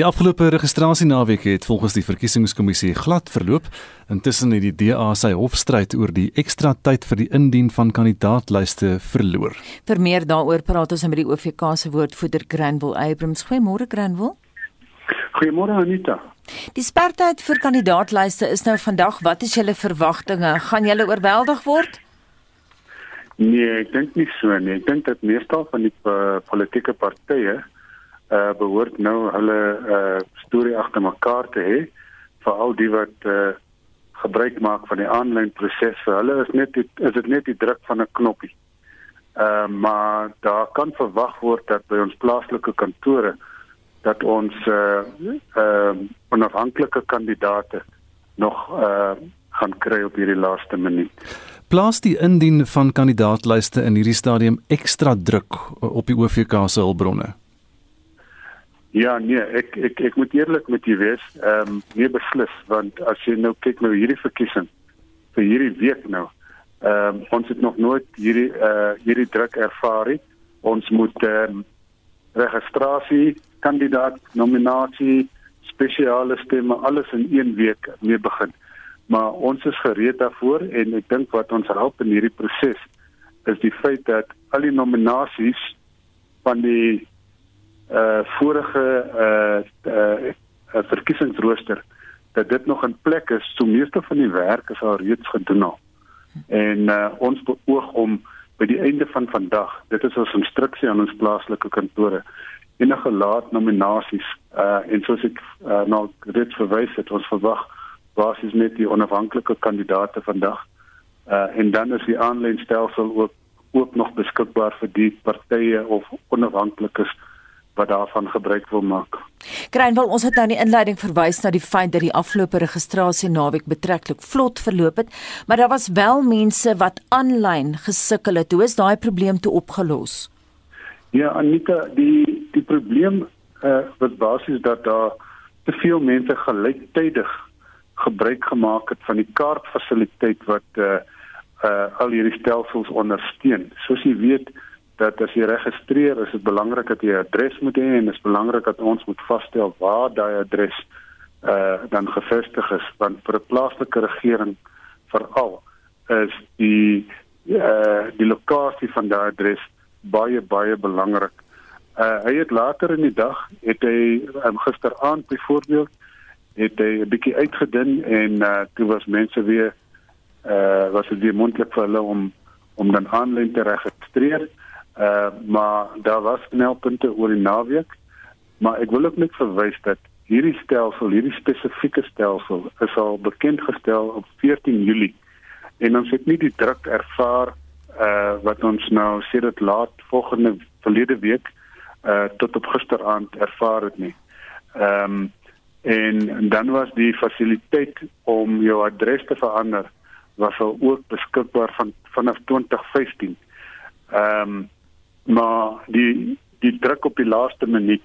Die afgelope registrasienaweek het volgens die verkiesingskommissie glad verloop. Intussen het die DA sy hofstryd oor die ekstra tyd vir die indien van kandidaatlyste verloor. Vir meer daaroor praat ons met die OVK se woordvoerder Granville Abrams. Goeiemôre Granville. Goeiemôre Anita. Die sperdatum vir kandidaatlyste is nou vandag. Wat is julle verwagtinge? Gaan julle oorweldig word? Nee, ek dink nie so nie. Ek dink dat meestal van die uh, politieke partye uh behoort nou hulle uh storie agter mekaar te hê vir al die wat uh gebruik maak van die aanlyn proses. Vir hulle is net die, is dit net die druk van 'n knoppie. Uh maar daar kan verwag word dat by ons plaaslike kantore dat ons uh uh onafhanklike kandidate nog uh gaan kry op hierdie laaste minuut plaas die indien van kandidaatlyste in hierdie stadium ekstra druk op die OVK se hulpbronne? Ja, nee, ek ek ek moet eerlik met u wees, ehm um, nie beslis want as jy nou kyk nou hierdie verkiesing vir hierdie week nou, ehm um, ons het nog nooit hierdie eh uh, hierdie druk ervaar nie. Ons moet ehm um, registrasie, kandidaat nominasie, spesiale stemme alles in een week mee begin maar ons is gereed daarvoor en ek dink wat ons help in hierdie proses is die feit dat al die nominasies van die uh vorige uh uh verkiesingsrooster dat dit nog in plek is so meeste van die werk is al reeds gedoen al. En uh ons beoog om by die einde van vandag dit is ons instruksie aan ons plaaslike kantore enige laat nominasies uh en soos ek uh, nou dit verwys het ons verwag basies net die onafhanklike kandidaate vandag. Uh en dan is die aanlyn stelsel ook ook nog beskikbaar vir die partye of onafhanklikes wat daarvan gebruik wil maak. Kreinwil, ons het nou in die inleiding verwys na die feit dat die afgelope registrasie naweek betreklik vlot verloop het, maar daar was wel mense wat aanlyn gesukkel het. Hoe is daai probleem toe opgelos? Ja, Anita, die die probleem uh wat basies dat daar te veel mense gelyktydig gebruik gemaak het van die kaartfasiliteit wat uh uh al hierdie stelsels ondersteun. Soos jy weet dat as jy registreer, is dit belangrik dat jy 'n adres moet hê en dit is belangrik dat ons moet vasstel waar daai adres uh dan gevestig is want vir 'n plaaslike regering veral is die uh die lokasie van daai adres baie baie belangrik. Uh hy het later in die dag het hy um, gisteraand byvoorbeeld het hy 'n bietjie uitgedun en uh toe was mense weer uh was dit weer moontlik vir hulle om om dan aanlyn te registreer. Uh maar daar was knelpunte oor die naweek. Maar ek wil ook net verwys dat hierdie stelsel, hierdie spesifieke stelsel is al bekend gestel op 14 Julie. En ons het nie die druk ervaar uh wat ons nou sê dit laat volgende verlede week uh tot op gisteraand ervaar het nie. Ehm um, en dan was die fasiliteit om jou adres te verander was al ook beskikbaar van vanaf 2015. Ehm um, maar die die druk op die laaste minuut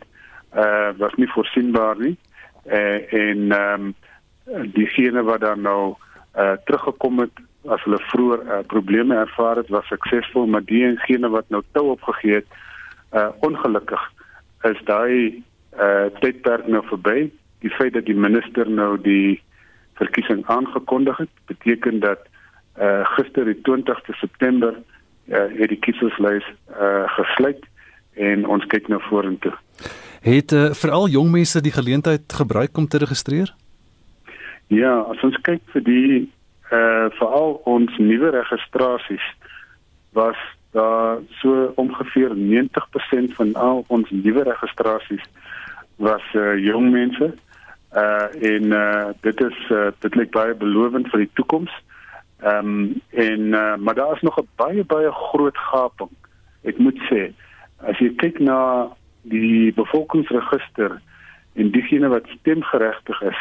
uh, was nie voorsienbaar nie. Uh, en ehm um, diegene wat dan nou uh, teruggekom het as hulle vroeër uh, probleme ervaar het, was suksesvol, maar diegene wat nou tou opgegee het, uh, ongelukkig is daai uh, tydperk nou verby die feit dat die minister nou die verkiesing aangekondig het, beteken dat uh, gister die 20ste September uh, het die kieserslys uh, gesluit en ons kyk nou vorentoe. Het uh, veral jong mense die geleentheid gebruik om te registreer? Ja, as ons kyk vir die uh, veral ons nuwe registrasies was daar so ongeveer 90% van al ons nuwe registrasies was uh, jong mense uh en uh dit is uh, dit lyk baie belovend vir die toekoms. Ehm um, en uh, maar daar is nog 'n baie baie groot gaping. Ek moet sê as jy kyk na die bevolkingsregister en diegene wat stemgeregtig is,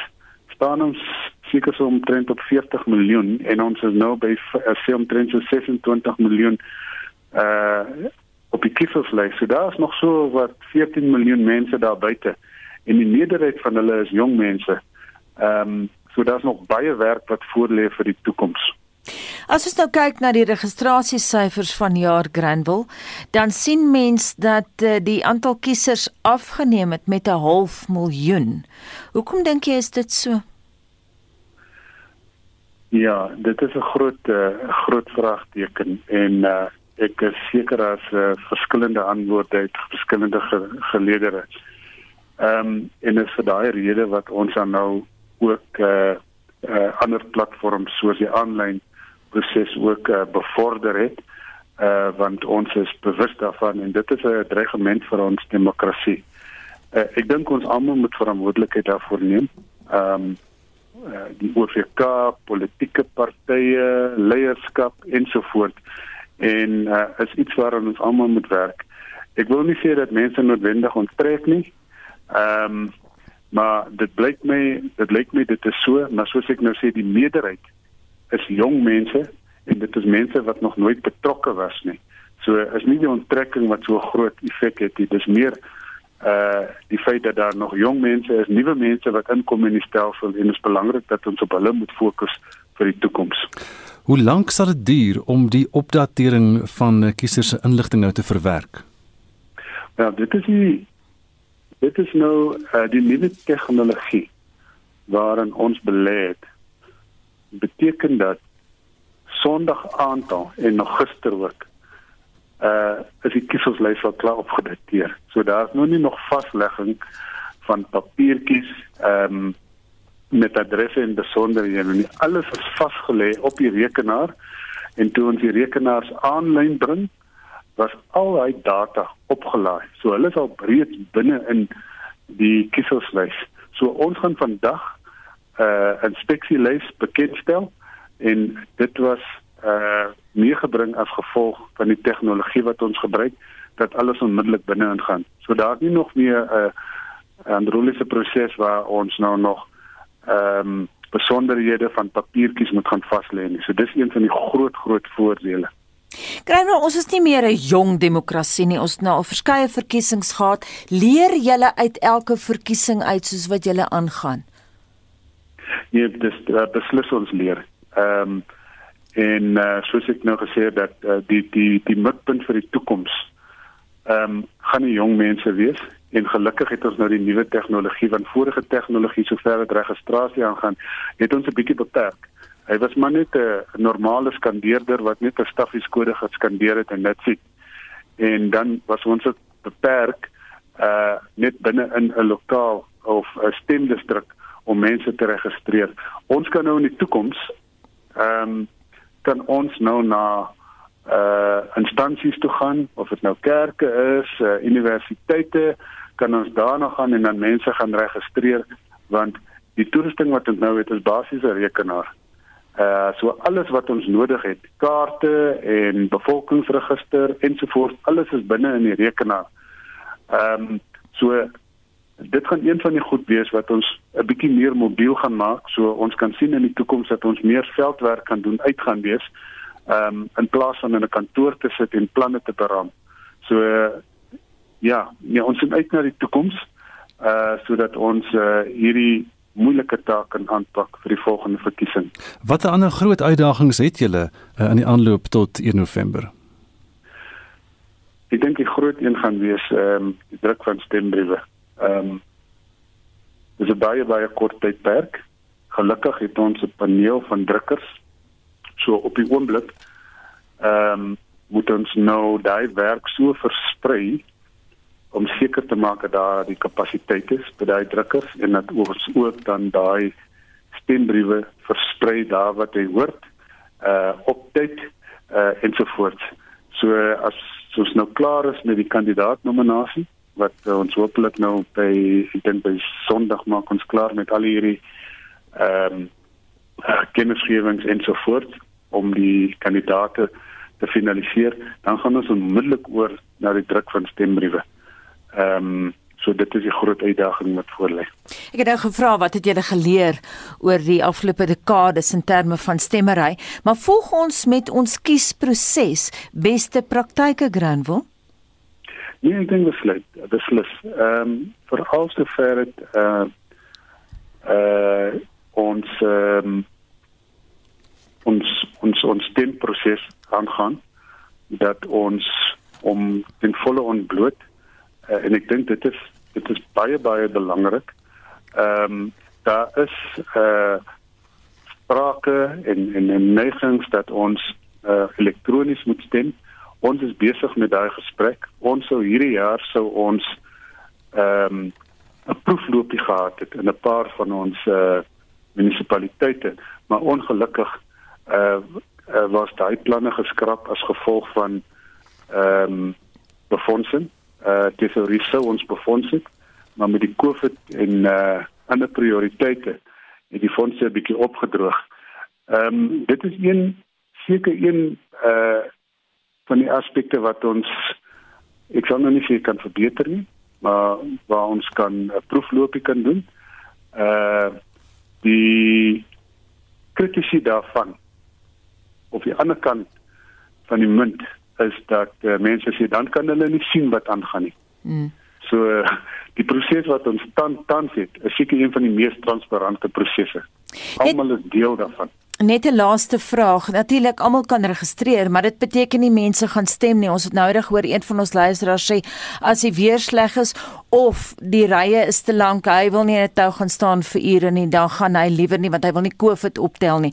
staan ons seker so omtrent op 40 miljoen en ons is nou by sê omtrent so 26 miljoen uh op die kieserslys. So daar is nog so wat 14 miljoen mense daar buite en die meerderheid van hulle is jong mense. Ehm um, so daar's nog baie werk wat voor lê vir die toekoms. As ons nou kyk na die registrasiesyfers van jaar Granville, dan sien mens dat uh, die aantal kiesers afgeneem het met 'n half miljoen. Hoekom dink jy is dit so? Ja, dit is 'n groot uh, groot vraagteken en uh, ek is seker as uh, verskillende antwoorde uit verskillende ge geleedere. Ehm um, en is vir daai rede wat ons dan nou ook uh, uh ander platforms soos die aanlyn proses ook uh, bevorder het uh want ons is bewus daarvan en dit is 'n dreigement vir ons demokrasie. Uh, ek dink ons almal moet verantwoordelikheid daarvoor neem. Ehm um, Eh, die OVK, politieke partye, leierskap ensovoorts en uh, is iets waaraan ons almal moet werk. Ek wil nie sê dat mense noodwendig onttrek nie. Ehm um, maar dit blyk my dit lyk my dit is so, maar soos ek nou sê die meerderheid is jong mense en dit is mense wat nog nooit betrokke was nie. So is nie die onttrekking wat so groot effek het nie. Dis meer uh die feit dat daar nog jong mense is, nuwe mense wat inkom in die stelsel en dit is belangrik dat ons op hulle moet fokus vir die toekoms. Hoe lank sal dit duur om die opdatering van kiesers se inligting nou te verwerk? Ja, dit is die dit is nou uh, die nuwe tegnologie waarin ons belê het. Beteken dat Sondag aand en nog gister ook uh is die kieserslys al klaar opgedateer. So daar's nou nie nog vaslegging van papiertjies ehm um, met adresse en besonderhede nie. Alles is vasgelê op die rekenaar en toe ons die rekenaars aanlyn bring, was al daai data opgelaai. So hulle is al breed binne in die kieserslys. So ons gaan vandag uh, inspeksielys bekendstel en dit was uh meegebring as gevolg van die tegnologie wat ons gebruik dat alles onmiddellik binne ingaan. So daar is nie nog meer 'n uh, 'n androliese proses waar ons nou nog ehm um, besonderhede van papiertjies moet gaan vas lê nie. So dis een van die groot groot voordele. Kry nou ons is nie meer 'n jong demokrasie nie. Ons het nou al verskeie verkiesings gehad. Leer julle uit elke verkiesing uit soos wat julle aangaan? Nee, dis uh, beslis ons leer. Ehm um, en uh, soos ek nou gesê het dat uh, die die die mikpunt vir die toekoms ehm um, gaan die jong mense wees en gelukkig het ons nou die nuwe tegnologie van vorige tegnologie sover dit registrasie aangaan het ons 'n bietjie beperk hy was maar net 'n normale skandeerder wat net 'n staffieskode geskandeer het en dit sien en dan was ons beperk uh net binne in 'n lokaal of 'n stemdistrik om mense te registreer ons kan nou in die toekoms ehm um, kan ons nou na uh instansies toe gaan of dit nou kerke is, uh, universiteite, kan ons daarna gaan en dan mense gaan registreer want die toerusting wat ons nou het is basies 'n rekenaar. Uh so alles wat ons nodig het, kaarte en bevolkingsregister ensovoorts, alles is binne in die rekenaar. Ehm um, so dit gaan een van die goed wees wat ons 'n bietjie meer mobiel gaan maak so ons kan sien in die toekoms dat ons meer veldwerk kan doen uitgaan wees ehm um, in plaas van in 'n kantoor te sit en planne te beraam. So uh, ja, nee, ons sien uit na die toekoms uh sodat ons uh, hierdie moeilike taak kan aanpak vir die volgende verkiesing. Watter ander groot uitdagings het julle uh, in die aanloop tot 1 November? Ek dink die groot een gaan wees ehm um, die druk van stembriewe. Ehm um, dis 'n baie baie kort tydperk. Gelukkig het ons 'n paneel van drukkers. So op die oomblik ehm um, moet ons nou daai werk so versprei om seker te maak dat daar die kapasiteit is by daai drukkers en dat ons ook dan daai stembriewe versprei daar wat hy hoort uh op tyd uh ensovoorts. So as ons nou klaar is met die kandidaatnominasie wat uh, ons hopelik nou by ek dink by Sondag maak ons klaar met al hierdie ehm um, kennisgewings en so voort om die kandidate te finaliseer, dan gaan ons onmiddellik oor na die druk van stembriewe. Ehm um, so dit is die groot uitdaging wat voorlê. Ek het nou gevra wat het julle geleer oor die afgelope dekades in terme van stemmery, maar volg ons met ons kiesproses beste praktyke Granville? Nee, ek dink besluit, beslis. Ehm um, vir al te ver het uh uh ons ehm um, ons ons ons stemproses aangaan dat ons om ten volle ontbloot uh, en ek dink dit is dit is baie baie belangrik. Ehm um, daar is uh sprake en en 'n neigings dat ons uh, elektronies moet stem. Ons is besig met daai gesprek. Ons sou hierdie jaar sou ons ehm um, 'n proefloopie gehad het in 'n paar van ons uh munisipaliteite, maar ongelukkig uh, uh was daai planne geskraap as gevolg van ehm um, befondsing. Uh tesourie sou ons befonds het, maar met die COVID en uh ander prioriteite het die fondse 'n bietjie opgedroog. Ehm um, dit is een seker een uh van die aspekte wat ons ek sal nou nie sê kan verbeter nie, maar waar ons kan 'n proefloopie kan doen. Uh die kritisie daarvan op die ander kant van die munt is dat uh, mense sê dan kan hulle nie sien wat aangaan nie. Mm. So uh, die proses wat ons tans tans het, is seker een van die mees transparante prosesse. Almal is deel daarvan. Net 'n laaste vraag. Natuurlik almal kan registreer, maar dit beteken nie mense gaan stem nie. Ons het nou reg hoor een van ons luisteraars sê as die weer sleg is of die rye is te lank, hy wil nie net tou gaan staan vir ure nie, dan gaan hy liewer nie want hy wil nie COVID optel nie.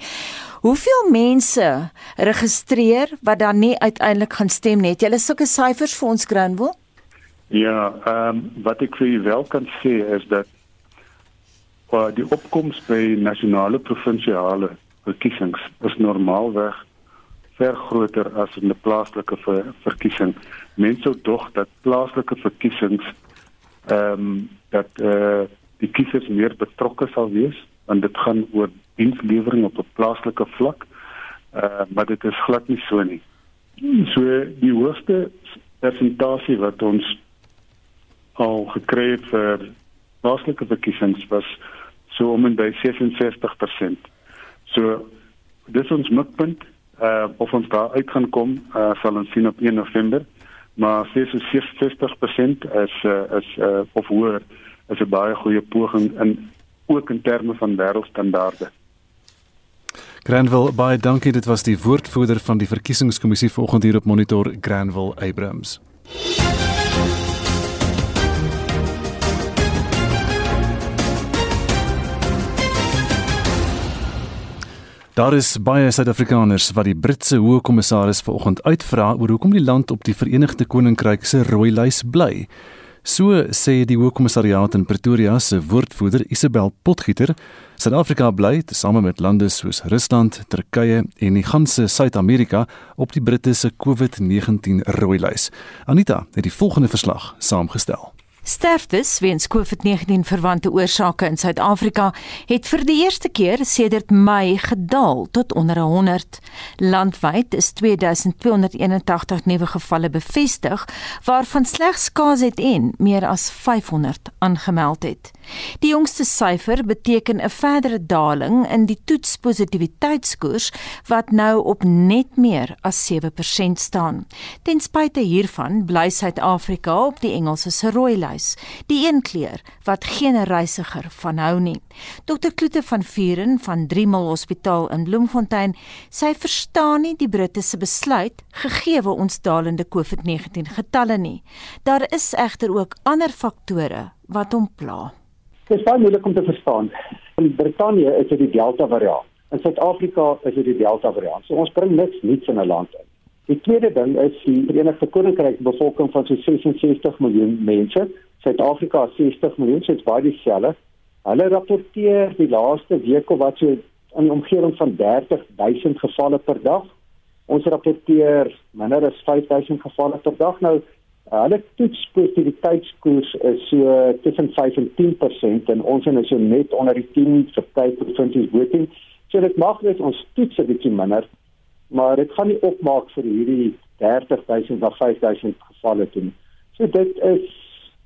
Hoeveel mense registreer wat dan nie uiteindelik gaan stem nie? Het jy sulke syfers vir ons Granville? Ja, ehm um, wat ek vir julle wel kan sê is dat uh, die opkomste by nasionale provinsiale verkiesings is normaalweg ver groter as in 'n plaaslike ver verkiesing. Mense sou dog dat plaaslike verkiesings ehm um, dat eh uh, die kiesers meer betrokke sal wees want dit gaan oor dienslewering op 'n plaaslike vlak. Eh uh, maar dit is glad nie so nie. So die hoogste persentasie wat ons al gekry het vir plaaslike verkiesings was so om en by 66%. So dis ons mikpunt uh of ons daar uit gaan kom uh sal ons sien op 1 November maar sies so 60% is uh, is uh of hoër is 'n baie goeie poging in ook in terme van wêreldstandaarde. Granville baie dankie dit was die woordvoerder van die verkiesingskommissie vanoggend hier op monitor Granville Abrams. Daar is baie Suid-Afrikaners wat die Britse Hoogkommissaris vanoggend uitvra oor hoekom die land op die Verenigde Koninkryk se rooi lys bly. So sê die Hoogkommissariaat in Pretoria se woordvoerder Isabel Potgieter, Suid-Afrika bly tesame met lande soos Rusland, Turkye en die ganse Suid-Amerika op die Britte se COVID-19 rooi lys. Anita het die volgende verslag saamgestel. Sterftes weens COVID-19 verwante oorsake in Suid-Afrika het vir die eerste keer sedert Mei gedaal tot onder 100. Landwyd is 2281 nuwe gevalle bevestig, waarvan slegs KZN meer as 500 aangemeld het. Die jongste syfer beteken 'n verdere daling in die toetspositiwiteitskoers wat nou op net meer as 7% staan. Ten spyte hiervan bly Suid-Afrika op die Engelse se rooi lys huis, die een kleur wat geen reisiger van hou nie. Dr Kloete van Vuren van Driemal Hospitaal in Bloemfontein, sy verstaan nie die Britte se besluit gegee ons dalende COVID-19 getalle nie. Daar is egter ook ander faktore wat hom pla. Dit is baie moeilik om te verstaan. In Brittanje is dit die Delta variant. In Suid-Afrika is dit die Delta variant. So ons bring niks nuuts in 'n land in. Die tweede ding is die Verenigde Koninkryk bevolking van so 66 miljoen mense. Suid-Afrika 60 miljoen, so dit's baie dieselfde. Hulle rapporteer die laaste week of wat so in die omgewing van 30 000 gevalle per dag. Ons rapporteer minder as 5000 gevalle per dag. Nou hulle toetspositiwiteitskoers is so tussen 5 en 10% en ons is so net onder die 10 vir tyd provinsies voting. So dit mag net ons toets 'n bietjie minder, maar dit gaan nie opmaak vir hierdie 30 000 of 5000 gevalle toe. So dit is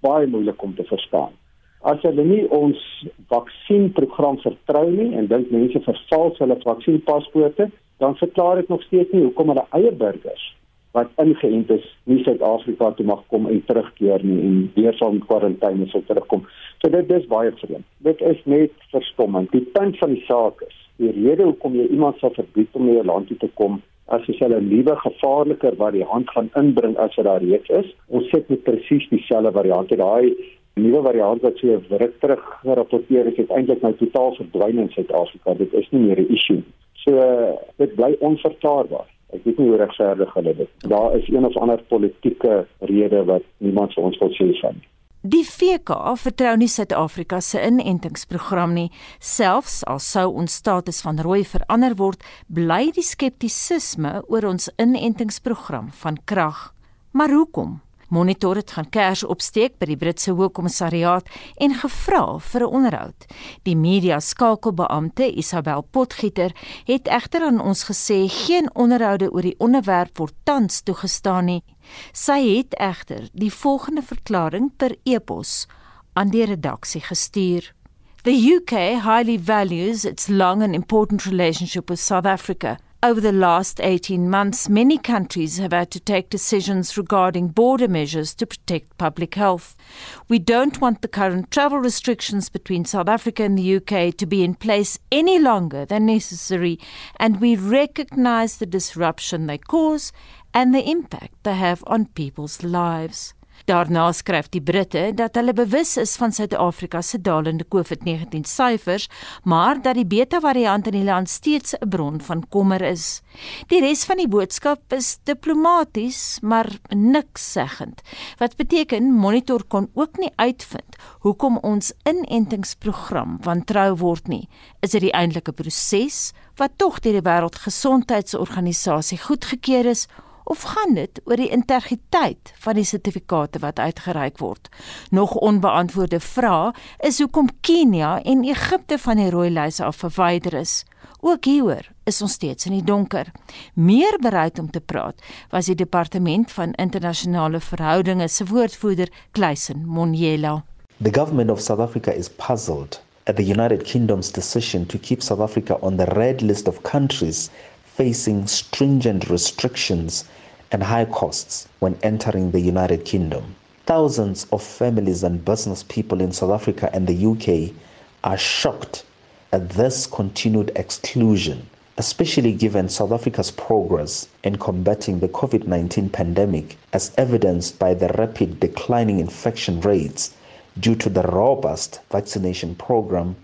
baie moeilik om te verstaan. As hulle nie ons vaksienprogram vertrou nie en dink mense vervals hulle vaksienpaspoorte, dan verklaar dit nog steeds nie hoekom hulle eie burgers wat ingeënt is nie Suid-Afrika toe mag kom en terugkeer nie en weer van kwarantyne sou terugkom. So dit is baie vreemd. Dit is net verstommend. Die punt van die saak is, die rede hoekom jy iemand sal verbied om na jou land toe te kom, as jy hulle 'n nuwe gevaarliker variant gaan inbring as wat daar reeds is. Ons sit met presies dieselfde variant. Daai nuwe variant wat so ruk terug gerapporteer is, eintlik nou totaal verdwyn in Suid-Afrika. Dit is nie meer 'n issue. So dit bly onverklaarbaar. Ek weet nie hoe regverdig hulle dit. Daar is een of ander politieke rede wat niemand vir ons wil sê van nie. Die VK vertrou nie Suid-Afrika se inentingsprogram nie, selfs al sou ons status van rooi verander word, bly die skeptisisme oor ons inentingsprogram van krag. Maar hoekom? Monitor het gaan kers opsteek by die Britse Hoogkommissariaat en gevra vir 'n onderhoud. Die media skakelbeampte Isabel Potgieter het egter aan ons gesê geen onderhoude oor die onderwerp word tans toegestaan nie. Sy het egter die volgende verklaring per e-pos aan die redaksie gestuur. The UK highly values its long and important relationship with South Africa. Over the last 18 months, many countries have had to take decisions regarding border measures to protect public health. We don't want the current travel restrictions between South Africa and the UK to be in place any longer than necessary, and we recognise the disruption they cause and the impact they have on people's lives. Daarna skryf die Britte dat hulle bewus is van Suid-Afrika se dalende COVID-19 syfers, maar dat die Beta-variant in die land steeds 'n bron van kommer is. Die res van die boodskap is diplomaties, maar niks seggend. Wat beteken Monitor kon ook nie uitvind hoekom ons inentingsprogram wantrou word nie. Is dit die eintlike proses wat tog deur die Wêreldgesondheidsorganisasie goedgekeur is? Of gaan dit oor die integriteit van die sertifikate wat uitgereik word? Nog onbeantwoorde vrae is hoekom Kenia en Egipte van die rooi lys af verwyder is. Ook hieroor is ons steeds in die donker. Meer bereid om te praat was die departement van internasionale verhoudinge se woordvoerder Kleisen Monjela. The government of South Africa is puzzled at the United Kingdom's decision to keep South Africa on the red list of countries facing stringent restrictions and high costs when entering the United Kingdom. Thousands of families and business people in South Africa and the UK are shocked at this continued exclusion, especially given South Africa's progress in combating the COVID 19 pandemic, as evidenced by the rapid declining infection rates due to the robust vaccination program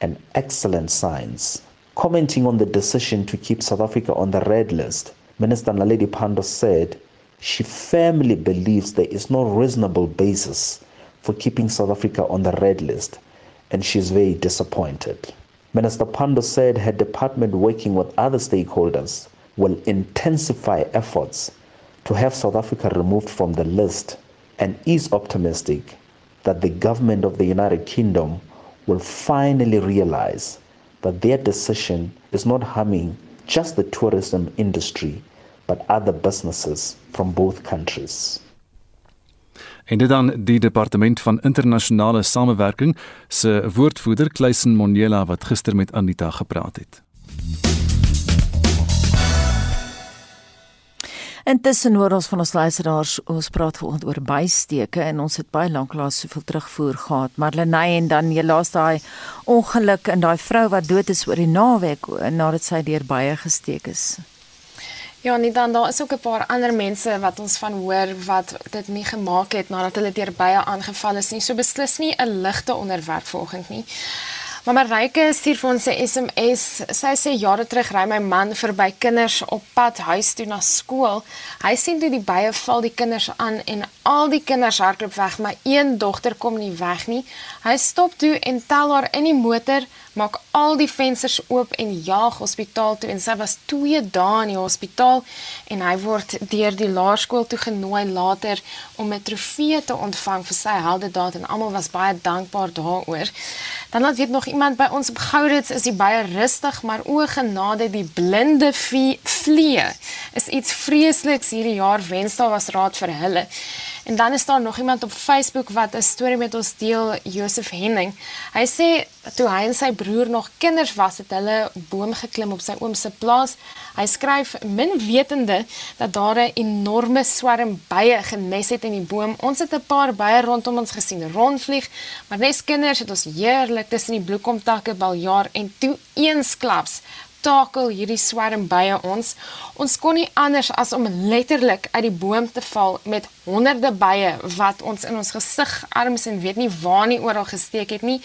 and excellent science. Commenting on the decision to keep South Africa on the red list, Minister Naledi Pandor said she firmly believes there is no reasonable basis for keeping South Africa on the red list, and she is very disappointed. Minister Pandor said her department, working with other stakeholders, will intensify efforts to have South Africa removed from the list and is optimistic that the government of the United Kingdom will finally realize that their decision is not harming just the tourism industry, but other businesses from both countries. En dit dan die departement van internasionale samewerking se woordvoerder Kleisen Monjela wat gister met Anita gepraat het. Intussen hoor ons van ons luisteraars, ons praat vanoggend oor bysteke en ons het baie lanklaas soveel terugvoer gehad. Marlenae en dan jy laas daai ongeluk en daai vrou wat dood is oor die naweek nadat sy deur baie gesteek is. Ja, nie dan daar is ook 'n paar ander mense wat ons van hoor wat dit nie gemaak het nadat hulle deur baie aangeval is nie. So beslis nie 'n ligte onderwerp volgens nie. Maar Mareike stuur vir ons 'n SMS. Sy sê jare terug ry my man verby kinders op pad huis toe na skool. Hy sien toe die bye val die kinders aan en al die kinders hardloop weg, maar een dogter kom nie weg nie. Hy stop toe en tel haar in die motor, maak al die vensters oop en jaag hospitaal toe en sy was 2 dae in die hospitaal en hy word deur die laerskool toe genooi later om 'n trofee te ontvang vir sy heldedaad en almal was baie dankbaar daaroor. Dan laat weet nog iemand by ons op Goudits is die baie rustig, maar o genade die blinde vlee is iets vreesliks hierdie jaar wens daar was raad vir hulle. En dan is daar nog iemand op Facebook wat 'n storie met ons deel, Josef Henning. Hy sê toe hy en sy broer nog kinders was, het hulle boom geklim op sy oom se plaas. Hy skryf min wetende dat daar 'n enorme swerm bye genes het in die boom. Ons het 'n paar bye rondom ons gesien rondvlieg, maar nes kinders het ons heerlik tussen die bloekomtakke baljaar en toe eensklaps takel hierdie swerm bye ons. Ons kon nie anders as om letterlik uit die boom te val met honderde bye wat ons in ons gesig, arms en weet nie waar nie oral gesteek het nie.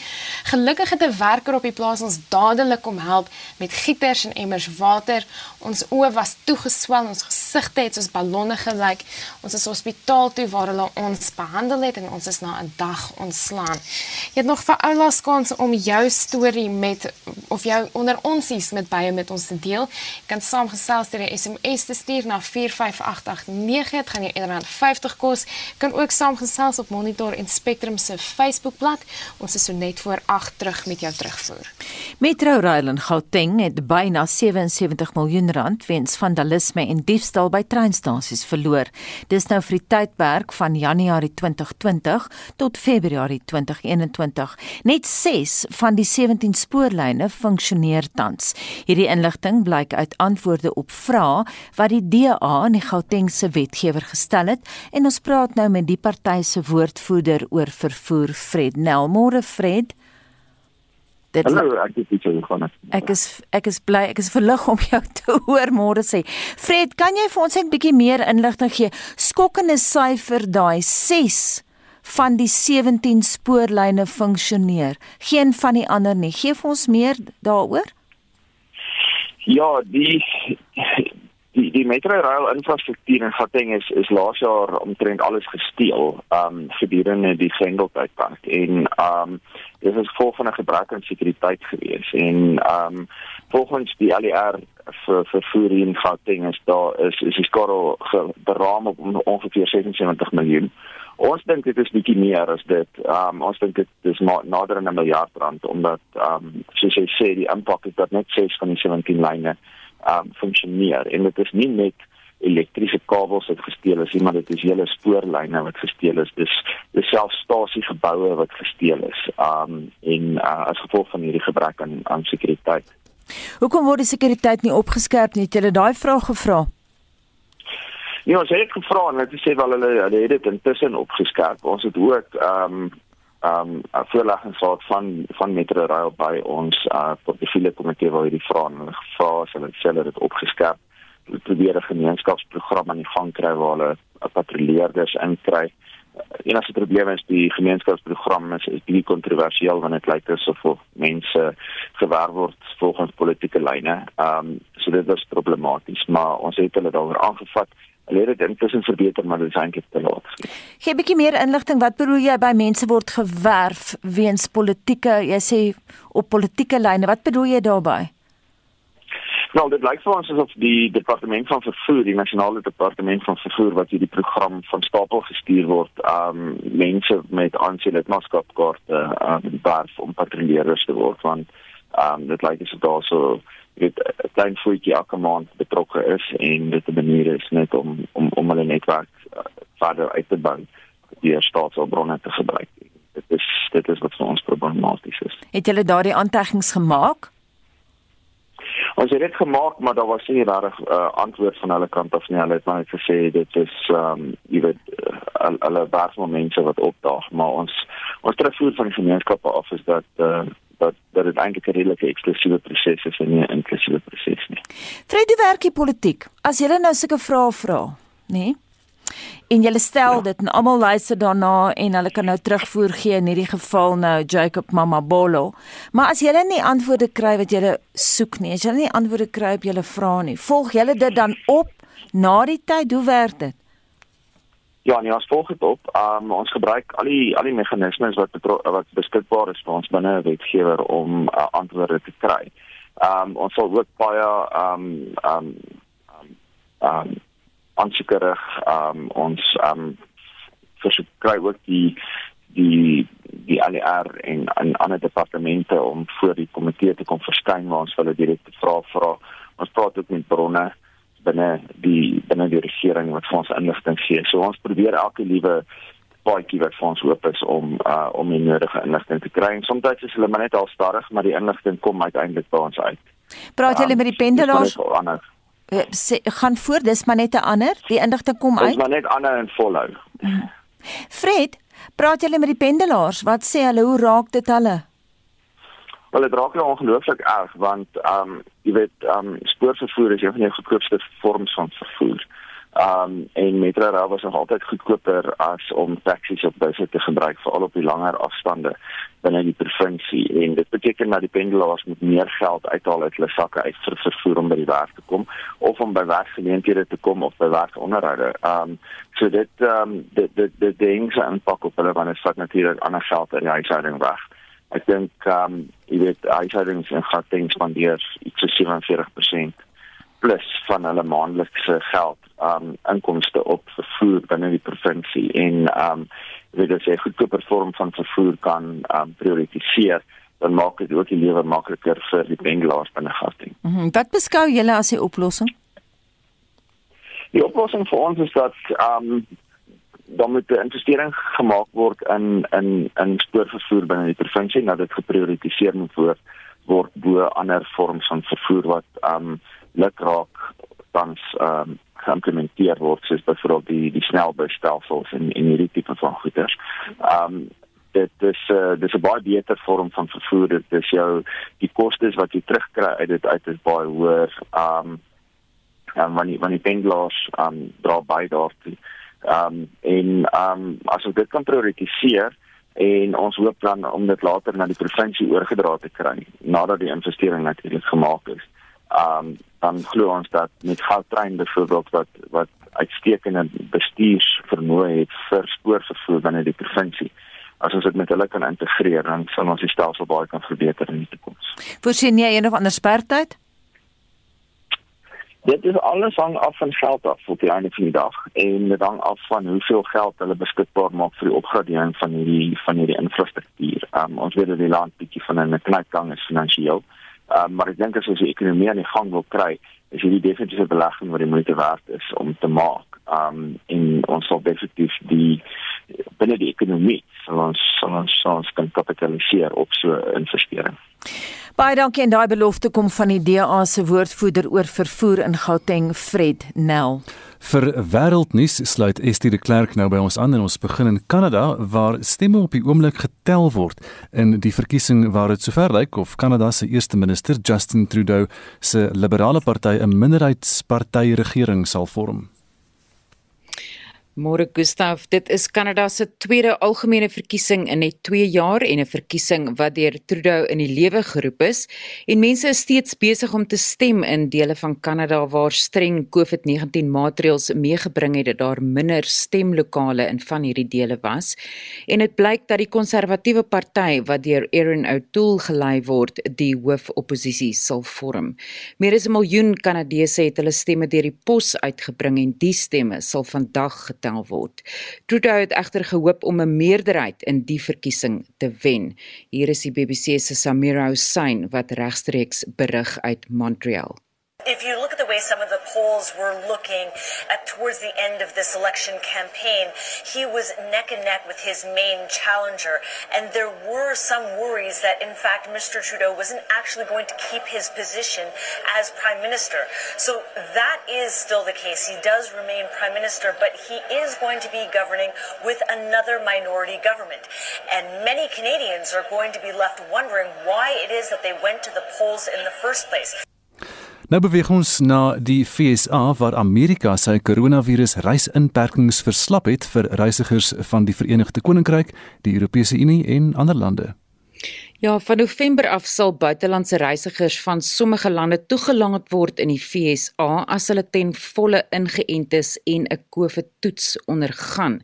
Gelukkig het 'n werker op die plaas ons dadelik kom help met gieters en emmers water. Ons oë was toegeswel, ons gesigte het soos ballonne gelyk. Ons is hospitaal toe waar hulle ons behandel het en ons is na 'n dag ontslaan. Jy het nog vir oulaas kans om jou storie met of jou onder onsies met bye met ons te deel. Jy kan saamgesels deur 'n SMS te stuur na 45889. Dit gaan jou R1.50 kos. Jy kan ook saamgesels op Monitor en Spectrum se Facebookblad. Ons is so net voor 8 terug met jou terugvoer. Metro Rail in Gauteng het byna 77 miljoen rand weens vandalisme en diefstal by treinstasies verloor. Dis nou vir die tydperk van Januarie 2020 tot Februarie 2021. Net 6 van die 17 spoorlyne funksioneer tans. Hierdie inligting blyk uit antwoorde op vrae wat die DA aan die Gautengse wetgewer gestel het en ons praat nou met die party se woordvoerder oor vervoer Fred Nelmore Fred Dit Hallo, ek is Pieter van Ek is ek is bly ek is verlig om jou te hoor môre sê. Fred, kan jy vir ons net 'n bietjie meer inligting gee? Skokkende syfer daai 6 van die 17 spoorlyne funksioneer. Geen van die ander nie. Gee vir ons meer daaroor? Ja, die die die metrorail infrastruktuur in Gauteng is is laas jaar omtrent alles gesteel um gedurende die Grendeltydperk en um dit is gevolg van 'n gebrek aan sekuriteit gewees en um volgens die ALR vir vervoer in Gauteng is daar is is die skare beraam op ongeveer 76 miljoen. Ons dink dit is bietjie meer as dit. Um ons dink dit is maar nader aan 'n miljard rand omdat um soos jy sê die impak is dat net 6 van die 17 lyne um funksioneer en dit is nie net elektriese kabels wat gesteel is, maar dit is hele spoorlyne wat gesteel is. Dis dis selfs stasiegeboue wat gesteel is. Um en uh, as gevolg van hierdie gebrek aan aan sekuriteit. Hoekom word die sekuriteit nie opgeskerp nie? Het jy daai vraag gevra? Ja, ons het gevra en hulle sê wel hulle hulle het dit intussen opgeskerp. Ons het ook um um 'n voorleggingsraad van van Metro Rail by ons uh portefeulje komitee waar hierdie vrae en gevra is hulle sê hulle het opgeskerp hulle probeer 'n gemeenskapsprogram aan die gang kry waar hulle patrolleerders inkry en as die probleem is die gemeenskapsprogram is is baie kontroversieel want dit lyk asof mense gewerf word volgens politieke lyne. Ehm um, so dit was problematies, maar ons het hulle daaroor aangevat. Hulle het dit intussen verbeter, maar dit is eintlik te laat. Gee 'n bietjie meer inligting. Wat bedoel jy by mense word gewerf weens politieke, jy sê op politieke lyne. Wat bedoel jy daarmee? Nou, dit lyk vir ons asof die departement van vervoer, die nasionale departement van vervoer wat hierdie program van stapel gestuur word, um mense met aansienlidmaatskapkaarte um werf om patrolleerders te word want um dit lyk asof daar so dit 'n klein voetjie elke maand betrokke is en dit 'n manier is net om om om hulle netwerk uh, verder uit te bou deur staatsobronne te gebruik. Dit is dit is wat vir ons problematies is. Het julle daardie aanteggings gemaak? Ons het dit gemaak, maar daar was nie regtig 'n uh, antwoord van hulle kant af nie. Hulle het maar net gesê dit is ehm um, jy weet uh, hulle waarskynlik mense wat opdaag, maar ons ons terugvoer van die gemeenskappe af is dat uh, dat dat dit eintlik 'n redelike eksklusiewe proses is en nie 'n inklusiewe proses nie. Vrede werk die politiek. As jy nou sulke vrae vra, nê? Nee? En jy stel ja. dit en almal luister daarna en hulle kan nou terugvoer gee in hierdie geval nou Jacob Mamabolo. Maar as jy nie antwoorde kry wat jy soek nie, as jy nie antwoorde kry op jou vrae nie, volg jy dit dan op na die tyd hoe werk dit? Ja, nee, ons volg dit op. Um ons gebruik al die al die meganismes wat wat beskikbaar is vir ons binne 'n wetgewer om uh, antwoorde te kry. Um ons sal ook baie um um um, um aansekerig um ons um versoek kry ook die die die ALR en en ander departemente om voor die komitee te kom verskyn waar ons hulle direkte vrae vra. Ons praat ook met bronne binne die binne die regering wat vir ons inligting gee. So ons probeer elke liewe paadjie wat vir ons oop is om uh om die nodige inligting te kry. En soms is hulle maar net al stadig, maar die inligting kom uiteindelik by ons uit. Praat julle um, met die pendelaars? Uh, sê, gaan voor, dis maar net 'n ander. Die inligting kom uit. Dis maar net ander en volhou. Fred, praat julle met die pendelaars? Wat sê hulle? Hoe raak dit hulle? Wel dit raak nou ongelooflik erg want ehm um, jy weet ehm um, spoorvervoer is een van die goedkoopste vorms van vervoer. Um en Metrorail was nog altyd goedkoper as om taksies op busse te gebruik veral op die langer afstande binne die provinsie en dit beteken dat die pendelaars moet meer geld uithaal uit hulle sakke uit vir vervoer om by die werk te kom of om by werksgeleenthede te kom of by werksonderhoude. Um so dit um dit dit dit dinge aanpak op hulle wanneer dit vat natuurlik ander geld in die huishouding weg. Ek dink um jy weet huishoudings en gatting spandeer iets so 47% plus van hulle maandelikse geld um inkomste op vervoer binne die provinsie en um weet as jy 'n goedkoper vorm van vervoer kan um prioritiseer dan maak dit ook die lewe makliker vir die pendelaars binne Gauteng. Mm -hmm. Wat beskou julle as die oplossing? Die oplossing vir ons is dat um dan moet 'n investering gemaak word in in in spoorvervoer binne die provinsie nadat dit geprioritiseer moet word word bo ander vorms van vervoer wat um lukraak tans um geïmplementeer word soos byvoorbeeld die die snelbusstelsels en en hierdie tipe van goederes. Um dit is uh, dis 'n baie beter vorm van vervoer. Dit is jou die kostes wat jy terugkry uit dit uit is baie hoër. Um en wanneer wanneer pendelaars um dra by daartoe. Um en um as ons dit kan prioritiseer en ons hoop dan om dit later na die provinsie oorgedra te kry nadat die investering natuurlik gemaak is um, dan glo ons dat met Gautrain byvoorbeeld wat wat uitstekende bestuursvermoë het vir spoorvervoer binne die provinsie. As ons dit met hulle kan integreer, dan sal ons die stelsel baie kan verbeter in die toekoms. Voorsien jy een of ander spertyd? Dit is alles hang af van geld af op die einde van die dag en dit hang af van hoeveel geld hulle beskikbaar maak vir die opgradering van hierdie van hierdie infrastruktuur. Um, ons weet dat die land bietjie van 'n knykgang is finansiëel. Uh, maar ek dink as ons die ekonomie aan die gang wil kry, is hierdie definitief 'n belegging wat die moeite werd is om te maak. Um en ons sal definitief die binne die ekonomie sal ons sal ons, sal ons kan kapitaliseer op so 'n investering. Baie dankie en daai belofte kom van die DA se woordvoerder oor vervoer in Gauteng, Fred Nel. Vir wêreldnuus sluit Estie de Klerk nou by ons aan en ons begin in Kanada waar stemme op die oomblik getel word in die verkiesing waar dit sover lyk of Kanada se eerste minister Justin Trudeau se liberale party 'n minderheidsparty regering sal vorm. Môre Gustaf, dit is Kanada se tweede algemene verkiesing in net 2 jaar en 'n verkiesing wat deur Trudeau in die lewe geroep is. En mense is steeds besig om te stem in dele van Kanada waar streng COVID-19 maatreëls meegebring het dat daar minder stemlokale in van hierdie dele was. En dit blyk dat die konservatiewe party wat deur Erin O'Toole gelei word die hoofoppositie sal vorm. Meer as 'n miljoen Kanadese het hulle stemme deur die pos uitgebring en die stemme sal vandag gestel word. Trudeau het egter gehoop om 'n meerderheid in die verkiesing te wen. Hier is die BBC se Samira Hussein wat regstreeks berig uit Montreal. If you look way some of the polls were looking at towards the end of this election campaign, he was neck and neck with his main challenger. And there were some worries that, in fact, Mr. Trudeau wasn't actually going to keep his position as prime minister. So that is still the case. He does remain prime minister, but he is going to be governing with another minority government. And many Canadians are going to be left wondering why it is that they went to the polls in the first place. Nou beweeg ons na die FSA waar Amerika sy koronavirus reisinperkings verslap het vir reisigers van die Verenigde Koninkryk, die Europese Unie en ander lande. Ja, van November af sal buitelandse reisigers van sommige lande toegelaat word in die FSA as hulle ten volle ingeënt is en 'n COVID-toets ondergaan.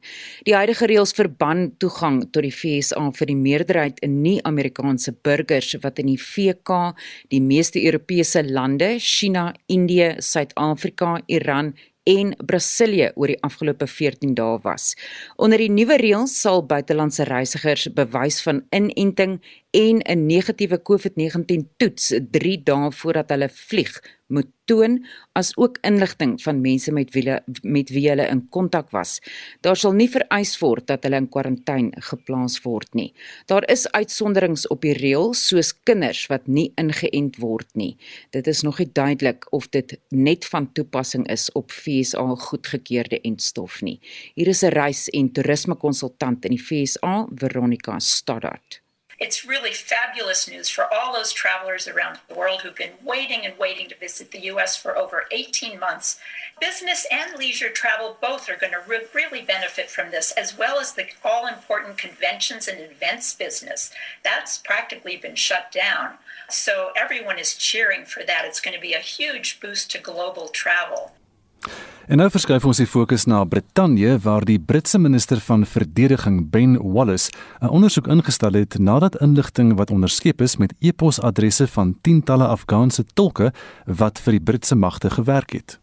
Die huidige reëls verban toegang tot die FSA vir die meerderheid in nie-Amerikaanse burgers wat in die VK, die meeste Europese lande, China, Indië, Suid-Afrika, Iran en Brasilië oor die afgelope 14 dae was. Onder die nuwe reëls sal buitelandse reisigers bewys van inenting en 'n negatiewe COVID-19 toets 3 dae voordat hulle vlieg moet toon as ook inligting van mense met wie met wie hulle in kontak was. Daar sal nie vereis word dat hulle in kwarantyne geplaas word nie. Daar is uitsonderings op die reël soos kinders wat nie ingeënt word nie. Dit is nog nie duidelik of dit net van toepassing is op FSA goedgekeurde entstof nie. Hier is 'n reis- en toerisme konsultant in die FSA, Veronica Stoddard. It's really fabulous news for all those travelers around the world who've been waiting and waiting to visit the US for over 18 months. Business and leisure travel both are going to re- really benefit from this, as well as the all important conventions and events business. That's practically been shut down. So everyone is cheering for that. It's going to be a huge boost to global travel. En nou verskuif ons die fokus na Brittanje waar die Britse minister van verdediging Ben Wallace 'n ondersoek ingestel het nadat inligting wat onderskep is met e-posadresse van tientalle Afghaanse tolke wat vir die Britse magte gewerk het.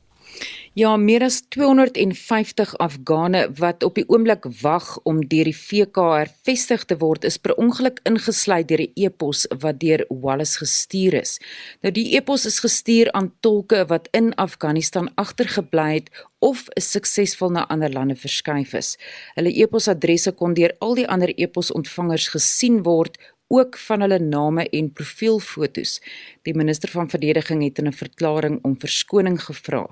Ja, meer as 250 Afghane wat op die oomblik wag om deur die VK hervestig te word, is per ongeluk ingesluit deur 'n e-pos wat deur Wallace gestuur is. Nou die e-pos is gestuur aan tolke wat in Afghanistan agtergebly het of suksesvol na ander lande verskuif is. Hulle e-posadresse kon deur al die ander e-posontvangers gesien word ook van hulle name en profielfotos. Die minister van verdediging het in 'n verklaring om verskoning gevra.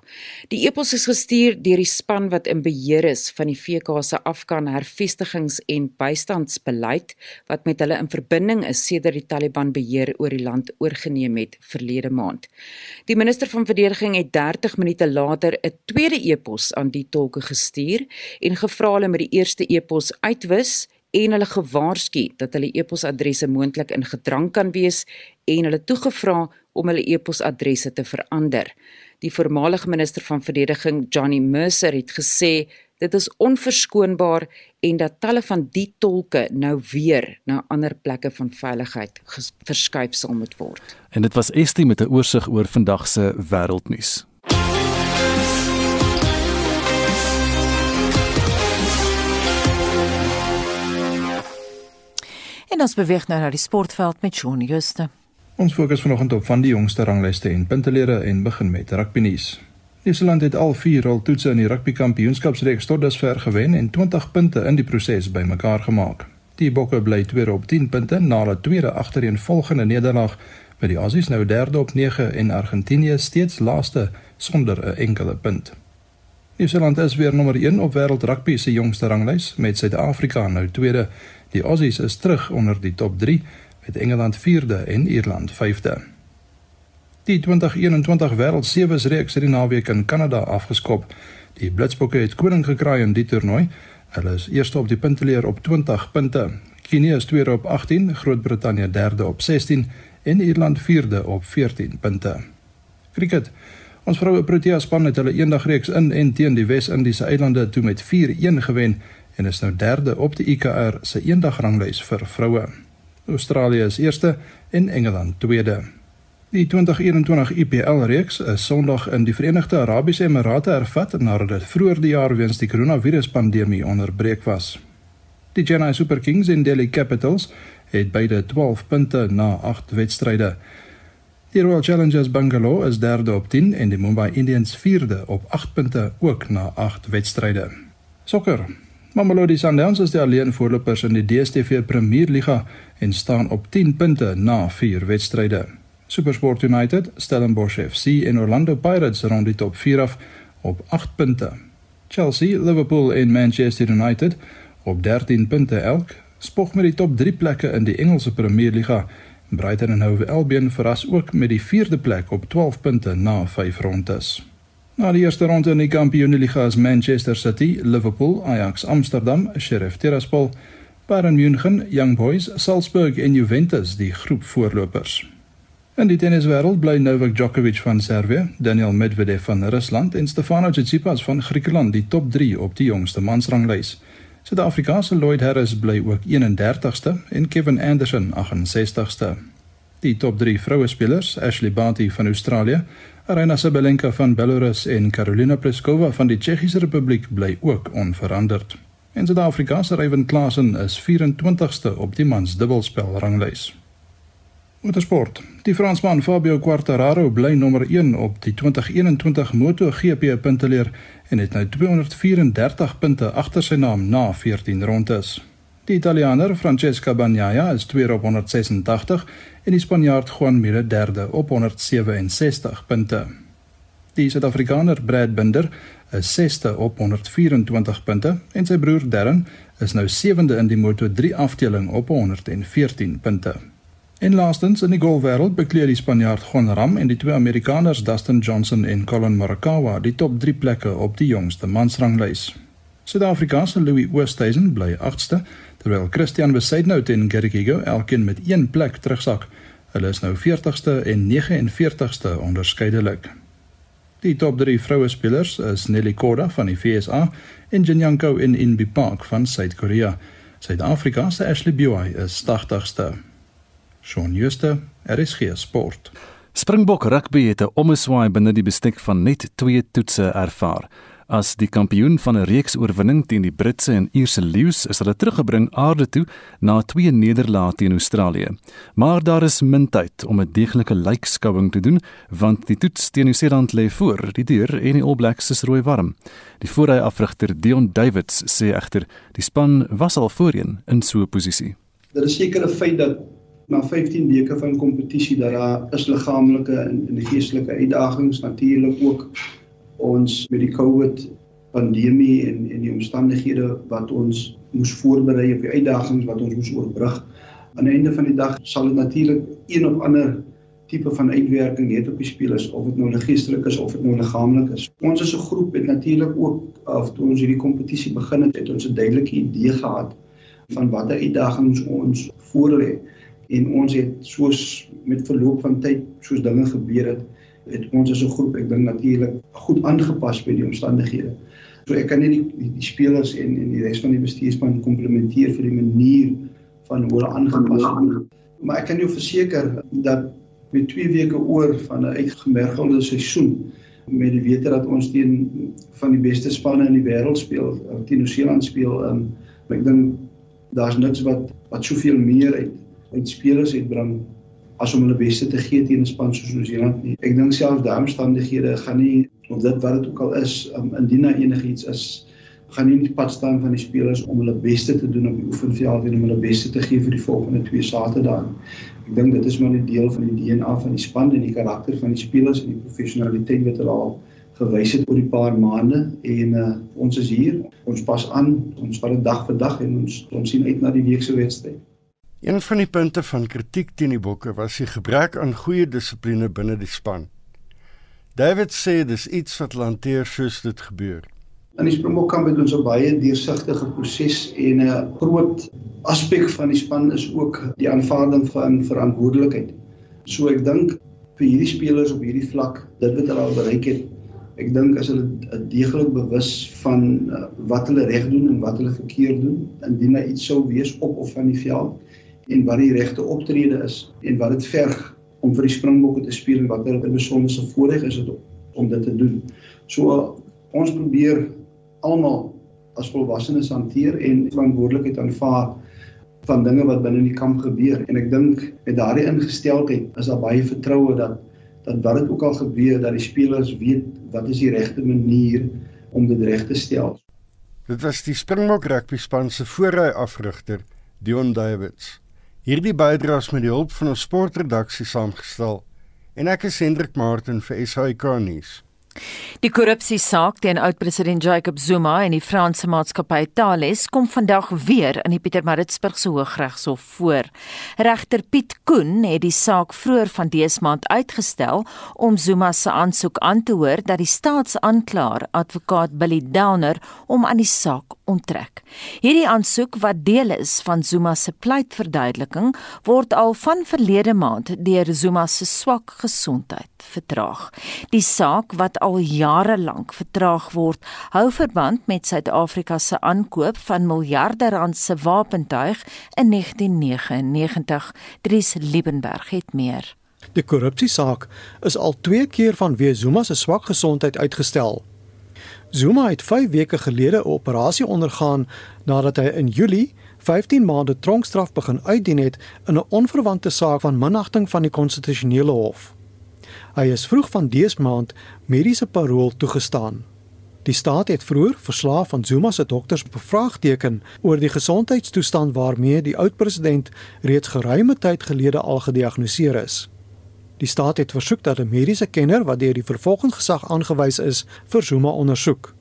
Die epos is gestuur deur die span wat in beheer is van die VK se Afghan hervestigings- en bystandsbeleid wat met hulle in verbinding is sedert die Taliban beheer oor die land oorgeneem het verlede maand. Die minister van verdediging het 30 minute later 'n tweede epos aan die tolke gestuur en gevra hulle met die eerste epos uitwis en hulle gewaarsku dat hulle e-posadresse moontlik in gedrang kan wees en hulle toegevra om hulle e-posadresse te verander. Die voormalige minister van verdediging, Johnny Mercer, het gesê dit is onverskoonbaar en dat talle van die tolke nou weer na ander plekke van veiligheid verskuif sal moet word. En dit was Estie met 'n oorsig oor vandag se wêreldnuus. En ons beweeg nou na die sportveld met Shaun Juster. Ons fokus vanoggend op van die jongste ranglyste en puntelere en begin met rugby nuus. Nieu-Seeland het al 4 roltoetse in die rugby kampioenskapsreeks tot dusver gewen en 20 punte in die proses bymekaar gemaak. Die Bokke bly tweede op 10 punte na hulle tweede agtereenvolgende nederlaag by die Aussies nou derde op 9 en Argentinië steeds laaste sonder 'n enkele punt. Nieu-Seeland is weer nommer 1 op wêreld rugby se jongste ranglys met Suid-Afrika nou tweede Die Aussies is terug onder die top 3 met Engeland 4de en Ierland 5de. Die 2021 Wêreld Sevens reeks het die naweek in Kanada afgeskop. Die Blitsbokke het koning gekraai in die toernooi. Hulle is eerste op die punteleer op 20 punte. Kenia is tweede op 18, Groot-Brittanje derde op 16 en Ierland vierde op 14 punte. Kriket. Ons vroue Protea span het hulle eendagreeks in en teen die Wes-Indiese eilande toe met 4-1 gewen en is nou derde op die IKR se eendagranglys vir vroue. Australië is eerste en Engeland tweede. Die 2021 IPL reeks is Sondag in die Verenigde Arabiese Emirate hervat nadat dit vroeër die jaar weens die koronaviruspandemie onderbreek was. Die Chennai Super Kings en Delhi Capitals het beide 12 punte na 8 wedstryde. Die Royal Challengers Bangalore is derde op 10 en die Mumbai Indians vierde op 8 punte ook na 8 wedstryde. Sokker. Mamelodi Sundowns is die alleen voorlopers in die DStv Premierliga en staan op 10 punte na 4 wedstryde. SuperSport United, Stellenbosch FC en Orlando Pirates rond die top 4 af op 8 punte. Chelsea, Liverpool en Manchester United op 13 punte elk spog met die top 3 plekke in die Engelse Premierliga. Brighton en Hove Albion verras ook met die 4de plek op 12 punte na 5 rondes. Na die eerste ronde in die Kampioenligga is Manchester City, Liverpool, Ajax Amsterdam, Sheriff Tiraspol, Bayern München, Young Boys, Salzburg en Juventus die groep voorlopers. In die tenniswêreld bly Novak Djokovic van Servië, Daniel Medvedev van Rusland en Stefanos Tsitsipas van Griekeland die top 3 op die jongste mansranglys. Suid-Afrikaanse Lloyd Harris bly ook 31ste en Kevin Anderson 68ste. Die top 3 vroue spelers, Ashley Barty van Australië, Arina Sabalenka van Belarus en Karolina Pliskova van die Tsjechiese Republiek bly ook onveranderd. En Suid-Afrika se Ryan Klassen is 24ste op die mans dubbelspel ranglys. Motorsport. Die Fransman Fabio Quartararo bly nommer 1 op die 2021 MotoGP punteleer en het nou 234 punte agter sy naam na 14 rondes. Die Italianer Francesca Bagnaia is tweede op 186 en die Spanjaard Juan Mir derde op 167 punte. Die Suid-Afrikaner Brad Binder is sesde op 124 punte en sy broer Darren is nou 7de in die Moto3 afdeling op 114 punte. En laastens in die golfwêreld bekleed die Spanjaard Juan Ram en die twee Amerikaners Dustin Johnson en Collin Morikawa die top 3 plekke op die jongste mansranglys. Suid-Afrika se Louis Oosthuizen bly 8ste, terwyl Christian Besaidnout en Gary Kigo elkeen met 1 plek terugsak. Hulle is nou 40ste en 49ste onderskeidelik. Die top 3 vroue spelers is Nelly Korda van die FSA en Jinyanko in Inbi Park van Suid-Korea. Suid-Afrika se Ashley Buy is 80ste. Shaun Schuster, RSG Sport. Springbok rugby het 'n omeswaai binne die bestek van net 2 toetse ervaar. As die kampioen van 'n reeks oorwinning teen die Britse en Ierse leeu's is hulle teruggebring aarde toe na twee nederlae teen Australië. Maar daar is min tyd om 'n deeglike lykskouing te doen want die toets teen Nieu-Seeland lê voor die deur en die All Blacks is rooi warm. Die voorry afrigter Dion Davids sê egter die span was al voorheen in so 'n posisie. Dit is seker 'n feit dat na 15 weke van kompetisie dat daar is liggaamlike en, en geestelike uitdagings natuurlik ook ons met die COVID pandemie en en die omstandighede wat ons moes voorberei op die uitdagings wat ons moes oorbrug. Aan die einde van die dag sal dit natuurlik een of ander tipe van uitwerking hê op die spelers of dit nou geestelik is of dit nou liggaamlik is. Ons as 'n groep het natuurlik ook af toe ons hierdie kompetisie begin het, het ons 'n duidelike idee gehad van watter uitdagings ons voor lê en ons het soos met verloop van tyd soos dinge gebeur het het ons as 'n groep ek dink natuurlik goed aangepas by die omstandighede. So ek kan net die, die die spelers en en die res van die bestuurspan komplimenteer vir die manier van hoe hulle aangepas het. Maar ek kan jou verseker dat met 2 weke oor van 'n uitgemergelde seisoen met die wete dat ons teen van die beste spanne in die wêreld speel, eh, teen Nieu-Seeland speel, um, ek dink daar's niks wat wat soveel meer uit uit spelers uitbring as om hulle beste te gee teen 'n span soos Nieu-Seeland nie. Ek dink selfs daai omstandighede gaan nie of dit wat dit ook al is, um, indien daar enigiets is, gaan nie in die pad staan van die spelers om hulle beste te doen op die oefenveld en om hulle beste te gee vir die volgende twee Saterdae. Ek dink dit is maar 'n deel van die DNA van die span en die karakter van die spelers en die professionaliteit wat hulle al gewys het oor die paar maande en uh, ons is hier. Ons pas aan. Ons vat dit dag vir dag en ons ons sien uit na die week se wedstryd. Een van die punte van kritiek teen die bokke was die gebrek aan goeie dissipline binne die span. David sê dis iets wat lanteer soos dit gebeur. In die Springbok kamp het ons 'n baie deursigtige proses en 'n groot aspek van die span is ook die aanvaarding van verantwoordelikheid. So ek dink vir hierdie spelers op hierdie vlak, dit wat hulle al bereik het, ek dink as hulle deeglik bewus van uh, wat hulle reg doen en wat hulle verkeerd doen, indien daar iets sou wees op of van die veld, en wat die regte optrede is en wat dit verg om vir die Springbokke te speel en wat hulle besonderse voorreg is het om dit te doen. So ons probeer almal as volwassenes hanteer en verantwoordelikheid aanvaar van dinge wat binne die kamp gebeur en ek dink met daardie ingesteldheid is daar baie vertroue dat dat wat dit ook al gebeur dat die spelers weet wat is die regte manier om dit reg te stel. Dit was die Springbok rugby span se voorry afrigter Dion Davids. Hierdie bydraes met die hulp van ons sportredaksie saamgestel en ek is Hendrik Martin vir SAK nuus. Die korrupsiesaak teen oud-president Jacob Zuma en die Franse maatskappy Thales kom vandag weer in die Pietermaritzburgse Hooggeregshof voor. Regter Piet Koen het die saak vroeër van dese maand uitgestel om Zuma se aansoek aan te hoor dat die staatsaanklaer, advokaat Billy Downer, hom aan die saak onttrek. Hierdie aansoek wat deel is van Zuma se pleitverduideliking word al van verlede maand deur Zuma se swak gesondheid vertraag. Die saak wat al jare lank vertraag word, hou verband met Suid-Afrika se aankoop van miljarde rand se wapentuig in 1999. Dries Liebenberg het meer. Die korrupsiesaak is al 2 keer vanweë Zuma se swak gesondheid uitgestel. Zuma het 5 weke gelede 'n operasie ondergaan nadat hy in Julie 15 maande tronkstraf begin uitdien het in 'n onverwante saak van minagting van die konstitusionele hof. Hy is vroeg van dese maand mediese parol toegestaan. Die staat het vroeër verslae van Zuma se dokters bevraagteken oor die gesondheidstoestand waarmee die oud-president reeds geruime tyd gelede al gediagnoseer is. Die staat het versoek dat 'n mediese kenner wat deur die vervolgingsgesag aangewys is, vir Zuma ondersoek.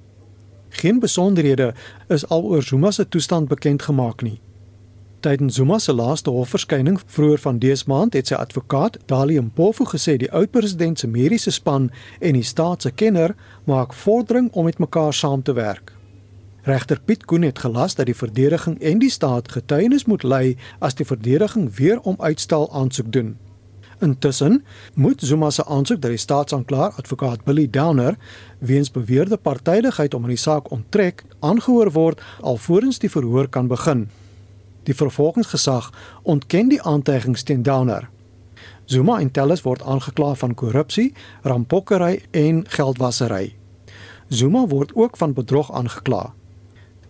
Geen besonderhede is al oor Zuma se toestand bekend gemaak nie. Tydens Zuma se laaste hofverskyning vroeër van dese maand het sy advokaat, Dali Mpofu, gesê die oud-president se mediese span en die staat se kenner maak vordering om met mekaar saam te werk. Regter Piet Koen het gelas dat die verdediging en die staat getuienis moet lei as die verdediging weer om uitstel aansoek doen. Intussen moet Zuma se aansoek dat die staatsanklaer advokaat Billy Downer weens beweerde partydigheid om in die saak onttrek aangehoor word alvorens die verhoor kan begin. Die vervolgingsgesag ontken die aantuigings teen Downer. Zuma en Tellus word aangekla van korrupsie, rampokkery en geldwasery. Zuma word ook van bedrog aangekla.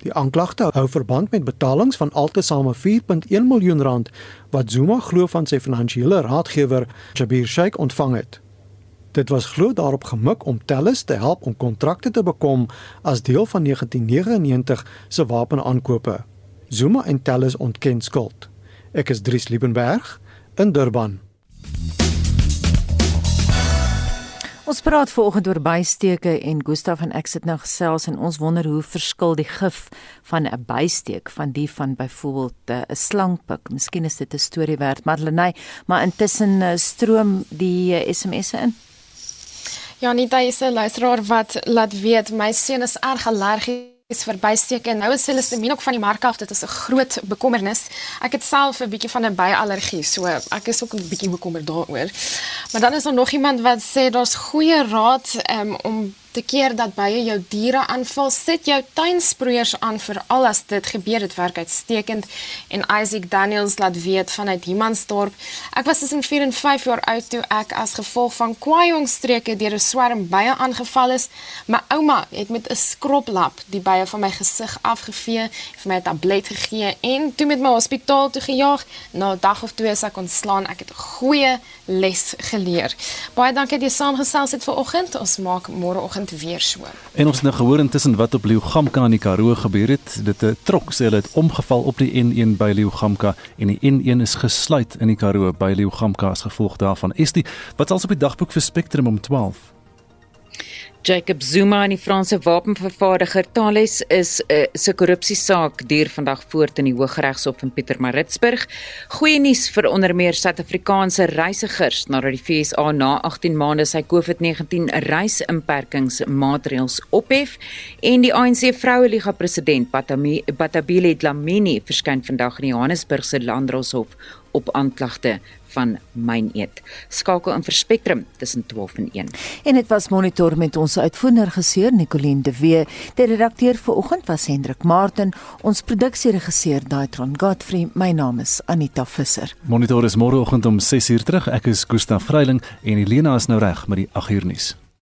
Die aanklagte hou verband met betalings van altesaame 4.1 miljoen rand wat Zuma glo van sy finansiële raadgewer, Jabir Sheikh ontvang het. Dit was glo daarop gemik om Tellus te help om kontrakte te bekom as deel van 1999 se wapenaankope. Zuma en Tellus ontken skuld. Ek is Dries Liebenberg in Durban. Ons praat vanoggend oor bysteke en Gustaf en ek sit nou gesels en ons wonder hoe verskil die gif van 'n bysteek van die van byvoorbeeld eh, 'n slangpik. Miskien is dit 'n storie werd, Madeleine, maar intussen eh, stroom die SMS'e eh, in. Ja, nie daai is 'n luisteraar wat laat weet my seun is erg allergies is verbysteek en nou is hulle se min ook van die mark af dit is 'n groot bekommernis. Ek het self 'n bietjie van 'n byallergie, so ek is ook 'n bietjie bekommerd daaroor. Maar dan is daar nog iemand wat sê daar's goeie raad um, om te keer dat baie jou diere aanval, sit jou tuinsproeiers aan vir al as dit gebeur dit werk uitstekend en Isaac Daniels laat weet vanuit Humansdorp. Ek was tussen 4 en 5 jaar oud toe ek as gevolg van kwaaijongstreke deur 'n swerm bye aangeval is. My ouma het met 'n skroplap die bye van my gesig afgevee, vir my 'n tablet gegee en toe met my hospitaal toe gejaag. Na 'n dag of twee is ek ontslaan. Ek het 'n goeie les geleer. Baie dankie dat jy saamgesels het vanoggend. Ons maak môreoggend vanaand weer so. En ons het nou gehoor intussen wat op Leeugamka in die Karoo gebeur het. Dit 'n trok sê hulle het omgeval op die N1 by Leeugamka en die N1 is gesluit in die Karoo by Leeugamka as gevolg daarvan. Is dit wat als op die dagboek vir Spectrum om 12? Jacob Zuma en die Franse wapenvervaardiger Thales is 'n uh, se korrupsiesaak duur vandag voort in die Hooggeregshof in Pietermaritzburg. Goeie nuus vir onder meer Suid-Afrikaanse reisigers nadat die FSA na 18 maande sy COVID-19 reisinperkingsmaatreëls ophef en die ANC Vroueliga president Batabile Dlamini verskyn vandag in Johannesburg se Landdroshof op aanklagte van myn eet. Skakel in vir Spectrum tussen 12 en 1. En dit was monitor met ons uitvoerder geseur Nicoline de Wee. Die redakteur vir oggend was Hendrik Martin, ons produksieregisseur Daitron Godfrey. My naam is Anita Visser. Monitor is môreoggend om 6uur terug. Ek is Gustaf Vreiling en Elena is nou reg met die 8uur nuus.